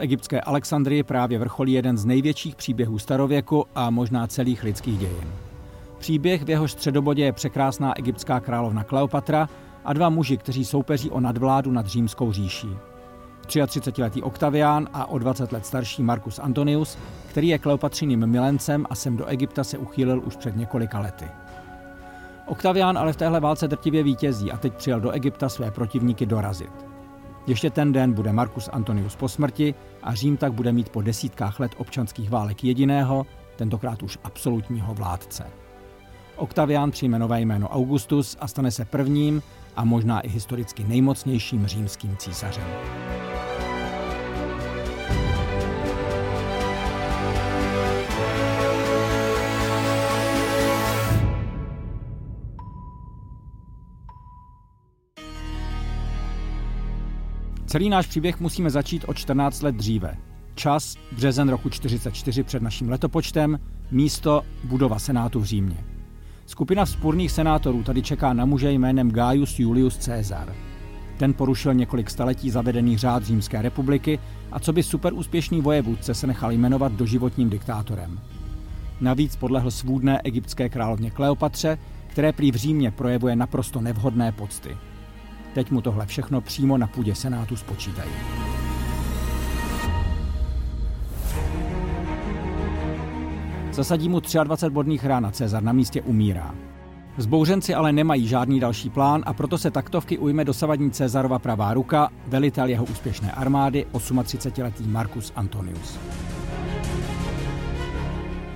Egyptské Alexandrii právě vrcholí jeden z největších příběhů starověku a možná celých lidských dějin. Příběh, v jehož středobodě je překrásná egyptská královna Kleopatra a dva muži, kteří soupeří o nadvládu nad římskou říší. 33-letý Octavián a o 20 let starší Marcus Antonius, který je Kleopatřiným milencem a sem do Egypta se uchýlil už před několika lety. Octavián ale v téhle válce drtivě vítězí a teď přijel do Egypta své protivníky dorazit. Ještě ten den bude Marcus Antonius po smrti a Řím tak bude mít po desítkách let občanských válek jediného, tentokrát už absolutního vládce. Octavian přijme nové jméno Augustus a stane se prvním a možná i historicky nejmocnějším římským císařem. Celý náš příběh musíme začít o 14 let dříve. Čas, březen roku 44 před naším letopočtem, místo, budova Senátu v Římě. Skupina vzpůrných senátorů tady čeká na muže jménem Gaius Julius Caesar. Ten porušil několik staletí zavedený řád Římské republiky a co by super úspěšný vojevůdce se nechal jmenovat doživotním diktátorem. Navíc podlehl svůdné egyptské královně Kleopatře, které prý v Římě projevuje naprosto nevhodné pocty. Teď mu tohle všechno přímo na půdě Senátu spočítají. Zasadí mu 23 bodných rán a Cezar na místě umírá. Zbouřenci ale nemají žádný další plán a proto se taktovky ujme dosavadní Cezarova pravá ruka, velitel jeho úspěšné armády, 38-letý Marcus Antonius.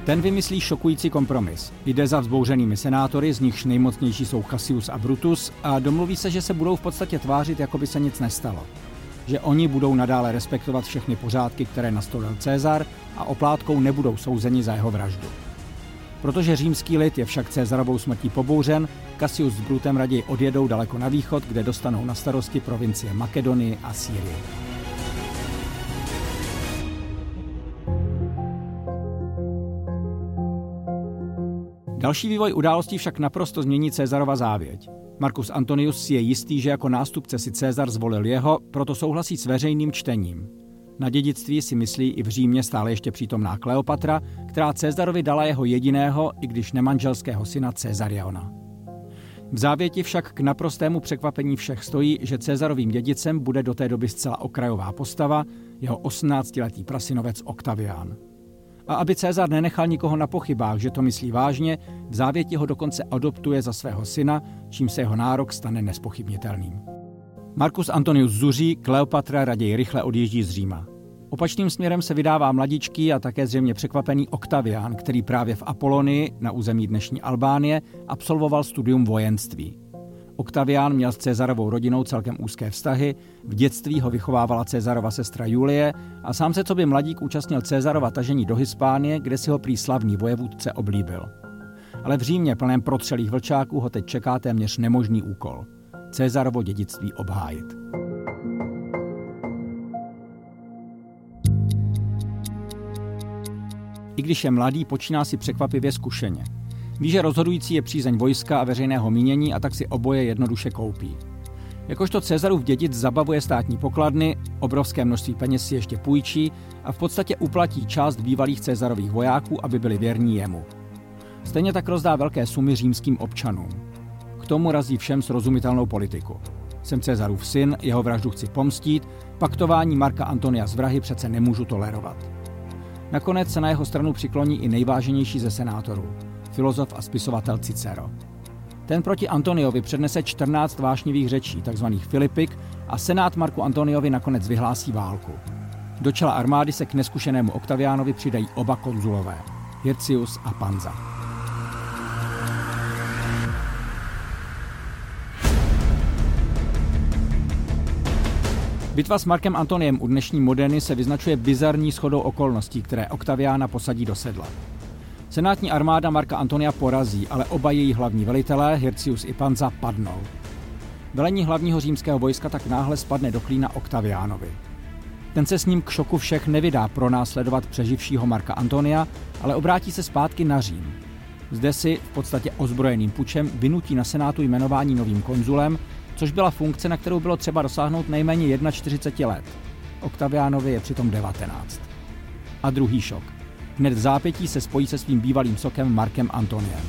Ten vymyslí šokující kompromis. Jde za vzbouřenými senátory, z nichž nejmocnější jsou Cassius a Brutus, a domluví se, že se budou v podstatě tvářit, jako by se nic nestalo. Že oni budou nadále respektovat všechny pořádky, které nastolil Cezar a oplátkou nebudou souzeni za jeho vraždu. Protože římský lid je však Cezarovou smrtí pobouřen, Cassius s Brutem raději odjedou daleko na východ, kde dostanou na starosti provincie Makedonii a Sýrie. Další vývoj událostí však naprosto změní Cezarova závěť. Marcus Antonius si je jistý, že jako nástupce si Cezar zvolil jeho, proto souhlasí s veřejným čtením. Na dědictví si myslí i v Římě stále ještě přítomná Kleopatra, která Cezarovi dala jeho jediného, i když nemanželského syna Cezariona. V závěti však k naprostému překvapení všech stojí, že Cezarovým dědicem bude do té doby zcela okrajová postava, jeho 18-letý prasinovec Octavian. A aby Cezar nenechal nikoho na pochybách, že to myslí vážně, v závěti ho dokonce adoptuje za svého syna, čím se jeho nárok stane nespochybnitelným. Marcus Antonius zuří, Kleopatra raději rychle odjíždí z Říma. Opačným směrem se vydává mladičký a také zřejmě překvapený Octavian, který právě v Apolonii, na území dnešní Albánie, absolvoval studium vojenství. Oktavián měl s Cezarovou rodinou celkem úzké vztahy, v dětství ho vychovávala Cezarova sestra Julie a sám se co by mladík účastnil Cezarova tažení do Hispánie, kde si ho prý slavný vojevůdce oblíbil. Ale v Římě plném protřelých vlčáků ho teď čeká téměř nemožný úkol. Cezarovo dědictví obhájit. I když je mladý, počíná si překvapivě zkušeně. Ví, že rozhodující je přízeň vojska a veřejného mínění a tak si oboje jednoduše koupí. Jakožto Cezarův dědic zabavuje státní pokladny, obrovské množství peněz si ještě půjčí a v podstatě uplatí část bývalých Cezarových vojáků, aby byli věrní jemu. Stejně tak rozdá velké sumy římským občanům. K tomu razí všem srozumitelnou politiku. Jsem Cezarův syn, jeho vraždu chci pomstít, paktování Marka Antonia z vrahy přece nemůžu tolerovat. Nakonec se na jeho stranu přikloní i nejváženější ze senátorů, filozof a spisovatel Cicero. Ten proti Antoniovi přednese 14 vášnivých řečí, takzvaných Filipik, a senát Marku Antoniovi nakonec vyhlásí válku. Do čela armády se k neskušenému Oktaviánovi přidají oba konzulové, Hircius a Panza. Bitva s Markem Antoniem u dnešní moderny se vyznačuje bizarní schodou okolností, které Oktaviána posadí do sedla. Senátní armáda Marka Antonia porazí, ale oba její hlavní velitelé, Hircius i Panza, padnou. Velení hlavního římského vojska tak náhle spadne do klína Oktaviánovi. Ten se s ním k šoku všech nevydá pro následovat přeživšího Marka Antonia, ale obrátí se zpátky na Řím. Zde si v podstatě ozbrojeným pučem vynutí na senátu jmenování novým konzulem což byla funkce, na kterou bylo třeba dosáhnout nejméně 41 let. Oktaviánovi je přitom 19. A druhý šok. Hned v zápětí se spojí se svým bývalým sokem Markem Antoniem.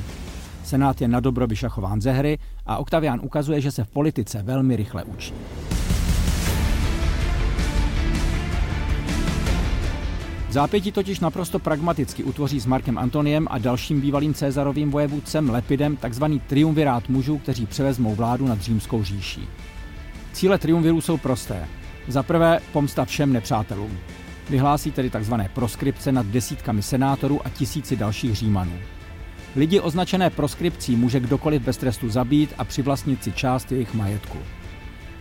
Senát je na dobro vyšachován ze hry a Oktavián ukazuje, že se v politice velmi rychle učí. Zápětí totiž naprosto pragmaticky utvoří s Markem Antoniem a dalším bývalým Cezarovým vojevůdcem Lepidem takzvaný triumvirát mužů, kteří převezmou vládu nad římskou říší. Cíle triumvirů jsou prosté. Za prvé pomsta všem nepřátelům. Vyhlásí tedy takzvané proskripce nad desítkami senátorů a tisíci dalších římanů. Lidi označené proskripcí může kdokoliv bez trestu zabít a přivlastnit si část jejich majetku.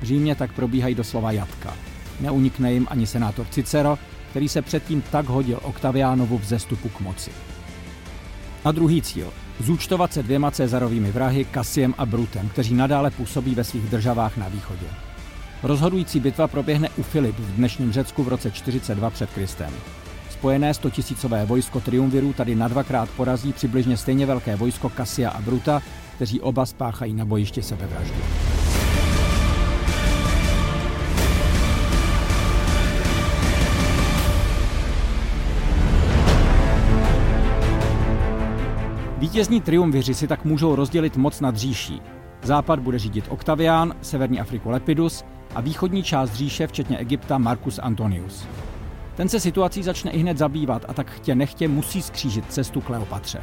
V Římě tak probíhají doslova jatka. Neunikne jim ani senátor Cicero, který se předtím tak hodil Oktaviánovu vzestupu k moci. A druhý cíl. Zúčtovat se dvěma Cezarovými vrahy, Kasiem a Brutem, kteří nadále působí ve svých državách na východě. Rozhodující bitva proběhne u Filip v dnešním Řecku v roce 42 před Kristem. Spojené 100 tisícové vojsko triumvirů tady na dvakrát porazí přibližně stejně velké vojsko Kasia a Bruta, kteří oba spáchají na bojišti sebevraždy. Vítězní triumviři si tak můžou rozdělit moc nad říší. Západ bude řídit Octavian, severní Afriku Lepidus a východní část říše, včetně Egypta, Marcus Antonius. Ten se situací začne i hned zabývat a tak chtě nechtě musí skřížit cestu Kleopatře.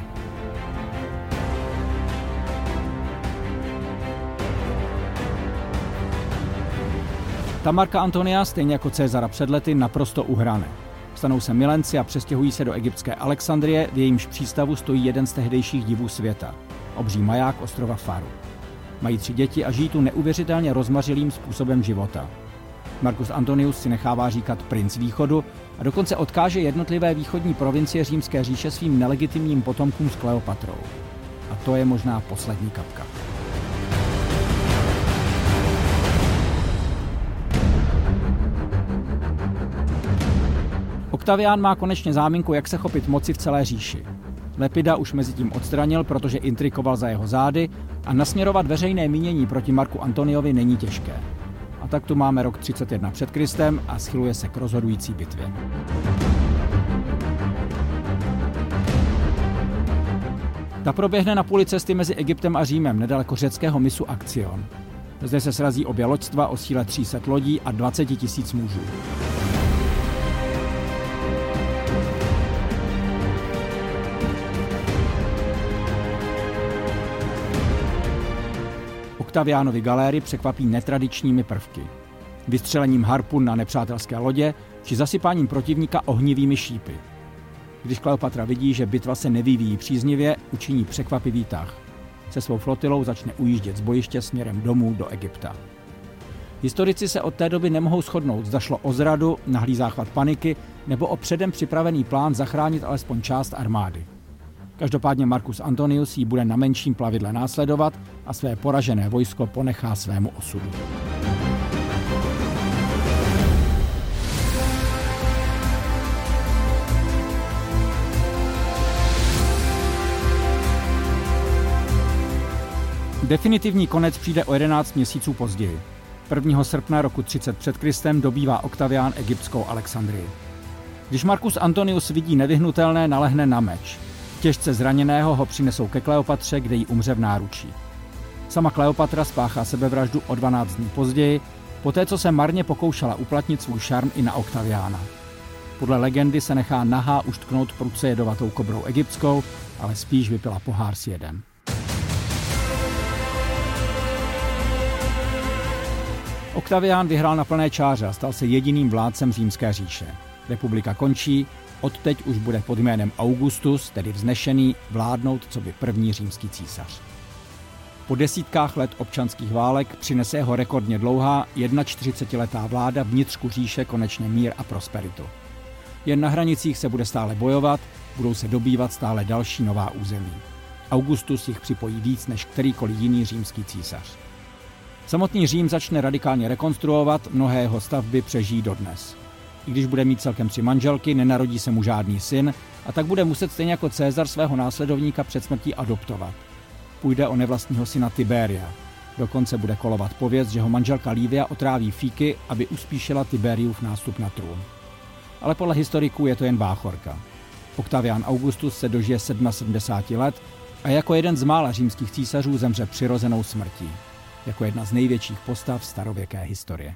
Ta Marka Antonia, stejně jako Cezara před lety, naprosto uhrane. Stanou se milenci a přestěhují se do egyptské Alexandrie, v jejímž přístavu stojí jeden z tehdejších divů světa, obří maják ostrova Faru. Mají tři děti a žijí tu neuvěřitelně rozmařilým způsobem života. Marcus Antonius si nechává říkat princ východu a dokonce odkáže jednotlivé východní provincie římské říše svým nelegitimním potomkům s Kleopatrou. A to je možná poslední kapka. Oktavián má konečně záminku, jak se chopit moci v celé říši. Lepida už mezi tím odstranil, protože intrikoval za jeho zády a nasměrovat veřejné mínění proti Marku Antoniovi není těžké. A tak tu máme rok 31 před Kristem a schyluje se k rozhodující bitvě. Ta proběhne na půli cesty mezi Egyptem a Římem, nedaleko řeckého misu Akcion. Zde se srazí obě loďstva o síle 300 lodí a 20 tisíc mužů. Oktaviánovi galéry překvapí netradičními prvky. Vystřelením harpun na nepřátelské lodě či zasypáním protivníka ohnivými šípy. Když Kleopatra vidí, že bitva se nevyvíjí příznivě, učiní překvapivý tah. se svou flotilou začne ujíždět z bojiště směrem domů do Egypta. Historici se od té doby nemohou shodnout, zda šlo o zradu, nahlý záchvat paniky nebo o předem připravený plán zachránit alespoň část armády. Každopádně Marcus Antonius ji bude na menším plavidle následovat a své poražené vojsko ponechá svému osudu. Definitivní konec přijde o 11 měsíců později. 1. srpna roku 30 před Kristem dobývá Oktavián egyptskou Alexandrii. Když Marcus Antonius vidí nevyhnutelné, nalehne na meč. Těžce zraněného ho přinesou ke Kleopatře, kde jí umře v náručí. Sama Kleopatra spáchá sebevraždu o 12 dní později, poté co se marně pokoušela uplatnit svůj šarm i na Oktaviána. Podle legendy se nechá nahá uštknout prudce jedovatou kobrou egyptskou, ale spíš vypila pohár s jedem. Oktavián vyhrál na plné čáře a stal se jediným vládcem římské říše. Republika končí, odteď už bude pod jménem Augustus, tedy vznešený, vládnout co by první římský císař. Po desítkách let občanských válek přinese jeho rekordně dlouhá 41-letá vláda vnitřku říše konečně mír a prosperitu. Jen na hranicích se bude stále bojovat, budou se dobývat stále další nová území. Augustus jich připojí víc než kterýkoliv jiný římský císař. Samotný Řím začne radikálně rekonstruovat, mnohé jeho stavby přežijí dodnes. I když bude mít celkem tři manželky, nenarodí se mu žádný syn a tak bude muset stejně jako Cezar svého následovníka před smrtí adoptovat. Půjde o nevlastního syna Tiberia. Dokonce bude kolovat pověst, že ho manželka Lívia otráví fíky, aby uspíšila Tiberiův nástup na trůn. Ale podle historiků je to jen báchorka. Octavian Augustus se dožije 77 let a jako jeden z mála římských císařů zemře přirozenou smrtí jako jedna z největších postav starověké historie.